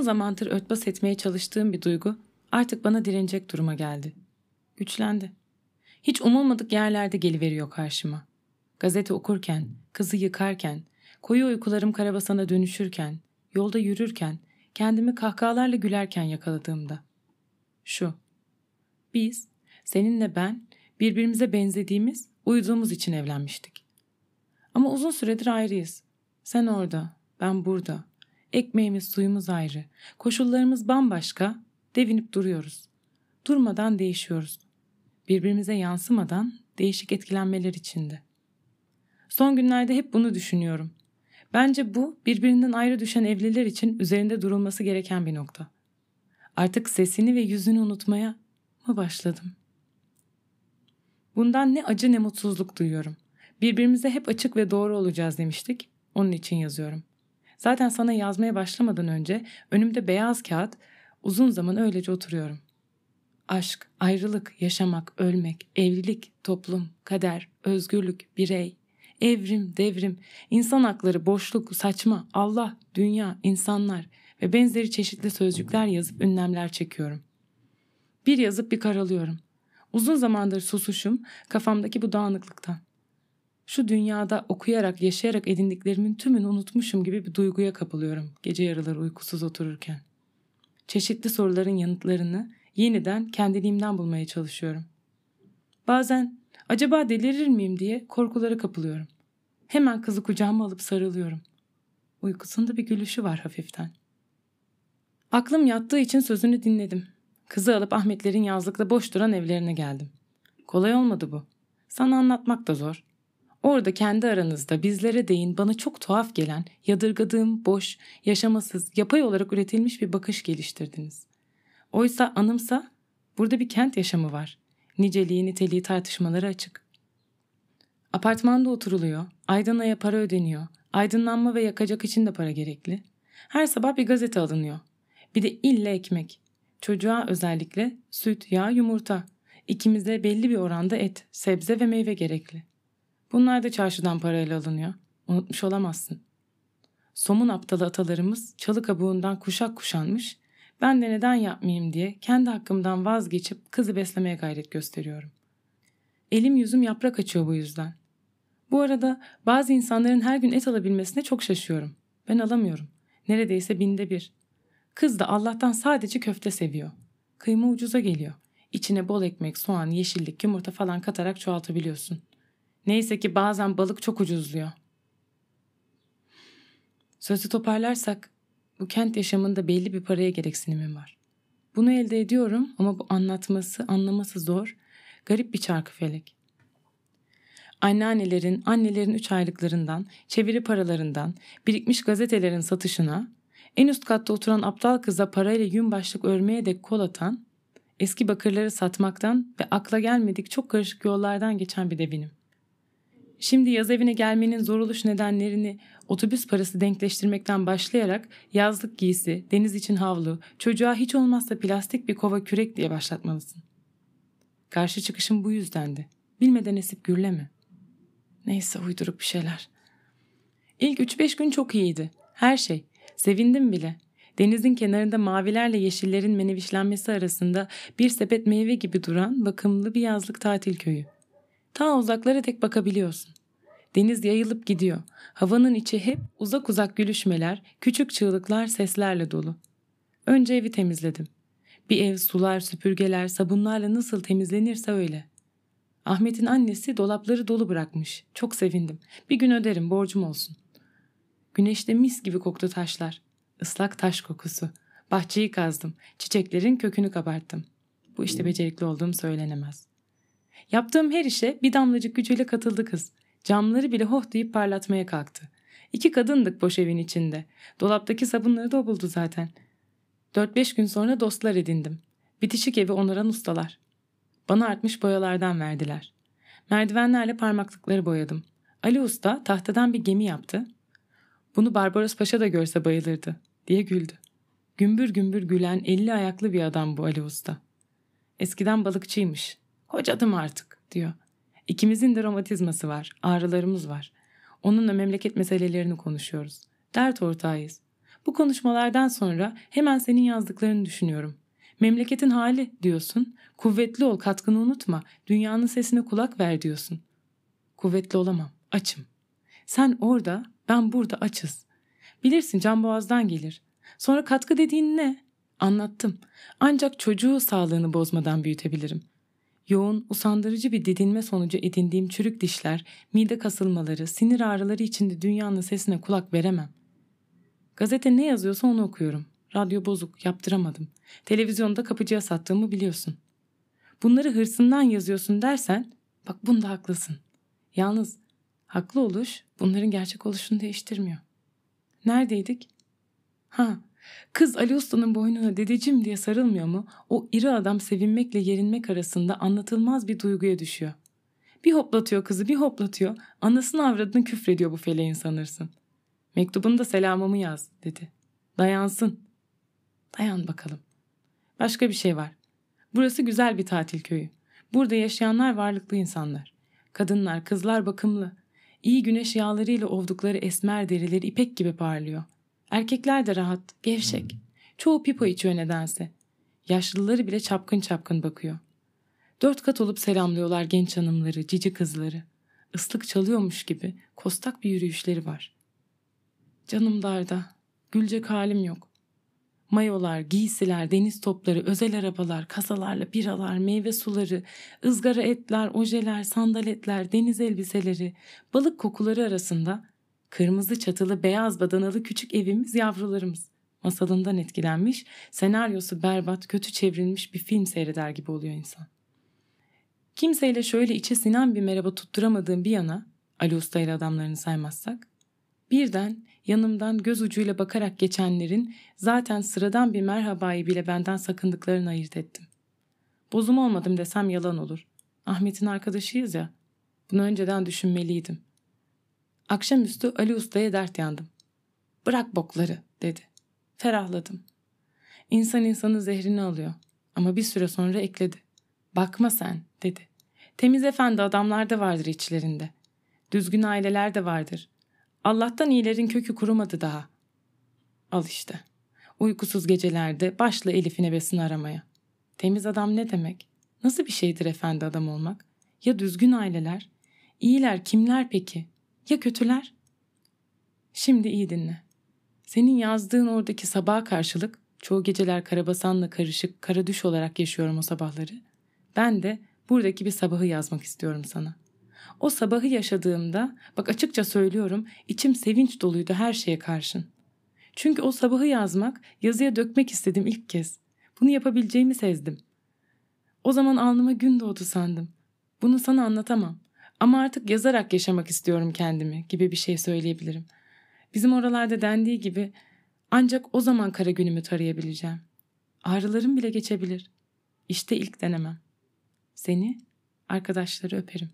zamandır örtbas etmeye çalıştığım bir duygu artık bana direnecek duruma geldi. Güçlendi. Hiç umulmadık yerlerde geliveriyor karşıma. Gazete okurken, kızı yıkarken, koyu uykularım karabasana dönüşürken, yolda yürürken, kendimi kahkahalarla gülerken yakaladığımda. Şu. Biz, seninle ben, birbirimize benzediğimiz, uyuduğumuz için evlenmiştik. Ama uzun süredir ayrıyız. Sen orada, ben burada. Ekmeğimiz, suyumuz ayrı. Koşullarımız bambaşka, devinip duruyoruz. Durmadan değişiyoruz. Birbirimize yansımadan değişik etkilenmeler içinde. Son günlerde hep bunu düşünüyorum. Bence bu birbirinden ayrı düşen evliler için üzerinde durulması gereken bir nokta. Artık sesini ve yüzünü unutmaya mı başladım? Bundan ne acı ne mutsuzluk duyuyorum. Birbirimize hep açık ve doğru olacağız demiştik. Onun için yazıyorum. Zaten sana yazmaya başlamadan önce önümde beyaz kağıt uzun zaman öylece oturuyorum. Aşk, ayrılık, yaşamak, ölmek, evlilik, toplum, kader, özgürlük, birey, evrim, devrim, insan hakları, boşluk, saçma, Allah, dünya, insanlar ve benzeri çeşitli sözcükler yazıp ünlemler çekiyorum. Bir yazıp bir karalıyorum. Uzun zamandır susuşum kafamdaki bu dağınıklıktan. Şu dünyada okuyarak, yaşayarak edindiklerimin tümünü unutmuşum gibi bir duyguya kapılıyorum gece yarıları uykusuz otururken. Çeşitli soruların yanıtlarını yeniden kendiliğimden bulmaya çalışıyorum. Bazen acaba delirir miyim diye korkulara kapılıyorum. Hemen kızı kucağıma alıp sarılıyorum. Uykusunda bir gülüşü var hafiften. Aklım yattığı için sözünü dinledim. Kızı alıp Ahmetlerin yazlıkta boş duran evlerine geldim. Kolay olmadı bu. Sana anlatmak da zor. Orada kendi aranızda bizlere değin bana çok tuhaf gelen, yadırgadığım, boş, yaşamasız, yapay olarak üretilmiş bir bakış geliştirdiniz. Oysa anımsa burada bir kent yaşamı var. Niceliği niteliği tartışmaları açık. Apartmanda oturuluyor, Aydınla'ya para ödeniyor, aydınlanma ve yakacak için de para gerekli. Her sabah bir gazete alınıyor. Bir de ille ekmek. Çocuğa özellikle süt, yağ, yumurta. İkimize belli bir oranda et, sebze ve meyve gerekli. Bunlar da çarşıdan parayla alınıyor. Unutmuş olamazsın. Somun aptalı atalarımız çalı kabuğundan kuşak kuşanmış, ben de neden yapmayayım diye kendi hakkımdan vazgeçip kızı beslemeye gayret gösteriyorum. Elim yüzüm yaprak açıyor bu yüzden. Bu arada bazı insanların her gün et alabilmesine çok şaşıyorum. Ben alamıyorum. Neredeyse binde bir. Kız da Allah'tan sadece köfte seviyor. Kıyma ucuza geliyor. İçine bol ekmek, soğan, yeşillik, yumurta falan katarak çoğaltabiliyorsun. Neyse ki bazen balık çok ucuzluyor. Sözü toparlarsak bu kent yaşamında belli bir paraya gereksinimim var. Bunu elde ediyorum ama bu anlatması, anlaması zor, garip bir çarkı felek. Anneannelerin, annelerin üç aylıklarından, çeviri paralarından, birikmiş gazetelerin satışına, en üst katta oturan aptal kıza parayla yün başlık örmeye dek kol atan, eski bakırları satmaktan ve akla gelmedik çok karışık yollardan geçen bir devinim. Şimdi yaz evine gelmenin zor oluş nedenlerini otobüs parası denkleştirmekten başlayarak yazlık giysi, deniz için havlu, çocuğa hiç olmazsa plastik bir kova kürek diye başlatmalısın. Karşı çıkışım bu yüzdendi. Bilmeden esip gürleme. Neyse uyduruk bir şeyler. İlk 3-5 gün çok iyiydi. Her şey. Sevindim bile. Denizin kenarında mavilerle yeşillerin menevişlenmesi arasında bir sepet meyve gibi duran bakımlı bir yazlık tatil köyü. Ta uzaklara tek bakabiliyorsun. Deniz yayılıp gidiyor. Havanın içi hep uzak uzak gülüşmeler, küçük çığlıklar seslerle dolu. Önce evi temizledim. Bir ev sular, süpürgeler, sabunlarla nasıl temizlenirse öyle. Ahmet'in annesi dolapları dolu bırakmış. Çok sevindim. Bir gün öderim, borcum olsun. Güneşte mis gibi koktu taşlar. Islak taş kokusu. Bahçeyi kazdım. Çiçeklerin kökünü kabarttım. Bu işte becerikli olduğum söylenemez. Yaptığım her işe bir damlacık gücüyle katıldı kız. Camları bile hoh deyip parlatmaya kalktı. İki kadındık boş evin içinde. Dolaptaki sabunları da o buldu zaten. Dört beş gün sonra dostlar edindim. Bitişik evi onaran ustalar. Bana artmış boyalardan verdiler. Merdivenlerle parmaklıkları boyadım. Ali Usta tahtadan bir gemi yaptı. Bunu Barbaros Paşa da görse bayılırdı diye güldü. Gümbür gümbür gülen elli ayaklı bir adam bu Ali Usta. Eskiden balıkçıymış. Hocadım artık diyor. İkimizin de romatizması var, ağrılarımız var. Onunla memleket meselelerini konuşuyoruz. Dert ortağıyız. Bu konuşmalardan sonra hemen senin yazdıklarını düşünüyorum. Memleketin hali diyorsun. Kuvvetli ol katkını unutma. Dünyanın sesine kulak ver diyorsun. Kuvvetli olamam. Açım. Sen orada ben burada açız. Bilirsin can boğazdan gelir. Sonra katkı dediğin ne? Anlattım. Ancak çocuğu sağlığını bozmadan büyütebilirim. Yoğun, usandırıcı bir didinme sonucu edindiğim çürük dişler, mide kasılmaları, sinir ağrıları içinde dünyanın sesine kulak veremem. Gazete ne yazıyorsa onu okuyorum. Radyo bozuk, yaptıramadım. Televizyonda kapıcıya sattığımı biliyorsun. Bunları hırsından yazıyorsun dersen, bak bunda haklısın. Yalnız haklı oluş bunların gerçek oluşunu değiştirmiyor. Neredeydik? Ha, kız Ali Usta'nın boynuna dedeciğim diye sarılmıyor mu? O iri adam sevinmekle yerinmek arasında anlatılmaz bir duyguya düşüyor. Bir hoplatıyor kızı bir hoplatıyor. Anasını avradını küfrediyor bu feleğin sanırsın. Mektubunda selamımı yaz dedi. Dayansın. Dayan bakalım. Başka bir şey var. Burası güzel bir tatil köyü. Burada yaşayanlar varlıklı insanlar. Kadınlar, kızlar bakımlı. İyi güneş yağlarıyla ovdukları esmer derileri ipek gibi parlıyor. Erkekler de rahat, gevşek. Çoğu pipo içiyor nedense. Yaşlıları bile çapkın çapkın bakıyor. Dört kat olup selamlıyorlar genç hanımları, cici kızları. Islık çalıyormuş gibi kostak bir yürüyüşleri var. Canım darda, gülecek halim yok. Mayolar, giysiler, deniz topları, özel arabalar, kasalarla biralar, meyve suları, ızgara etler, ojeler, sandaletler, deniz elbiseleri, balık kokuları arasında kırmızı çatılı beyaz badanalı küçük evimiz yavrularımız. Masalından etkilenmiş, senaryosu berbat, kötü çevrilmiş bir film seyreder gibi oluyor insan. Kimseyle şöyle içe sinen bir merhaba tutturamadığım bir yana, Ali Usta ile adamlarını saymazsak, birden yanımdan göz ucuyla bakarak geçenlerin zaten sıradan bir merhabayı bile benden sakındıklarını ayırt ettim. Bozum olmadım desem yalan olur. Ahmet'in arkadaşıyız ya. Bunu önceden düşünmeliydim. Akşamüstü Ali Usta'ya dert yandım. Bırak bokları dedi. Ferahladım. İnsan insanın zehrini alıyor. Ama bir süre sonra ekledi. Bakma sen dedi. Temiz efendi adamlar da vardır içlerinde. Düzgün aileler de vardır. Allah'tan iyilerin kökü kurumadı daha. Al işte. Uykusuz gecelerde başla Elif'in ebesini aramaya. Temiz adam ne demek? Nasıl bir şeydir efendi adam olmak? Ya düzgün aileler? İyiler kimler peki? Ya kötüler? Şimdi iyi dinle. Senin yazdığın oradaki sabaha karşılık çoğu geceler karabasanla karışık kara düş olarak yaşıyorum o sabahları. Ben de buradaki bir sabahı yazmak istiyorum sana.'' O sabahı yaşadığımda, bak açıkça söylüyorum, içim sevinç doluydu her şeye karşın. Çünkü o sabahı yazmak, yazıya dökmek istedim ilk kez. Bunu yapabileceğimi sezdim. O zaman alnıma gün doğdu sandım. Bunu sana anlatamam. Ama artık yazarak yaşamak istiyorum kendimi gibi bir şey söyleyebilirim. Bizim oralarda dendiği gibi ancak o zaman kara günümü tarayabileceğim. Ağrılarım bile geçebilir. İşte ilk denemem. Seni, arkadaşları öperim.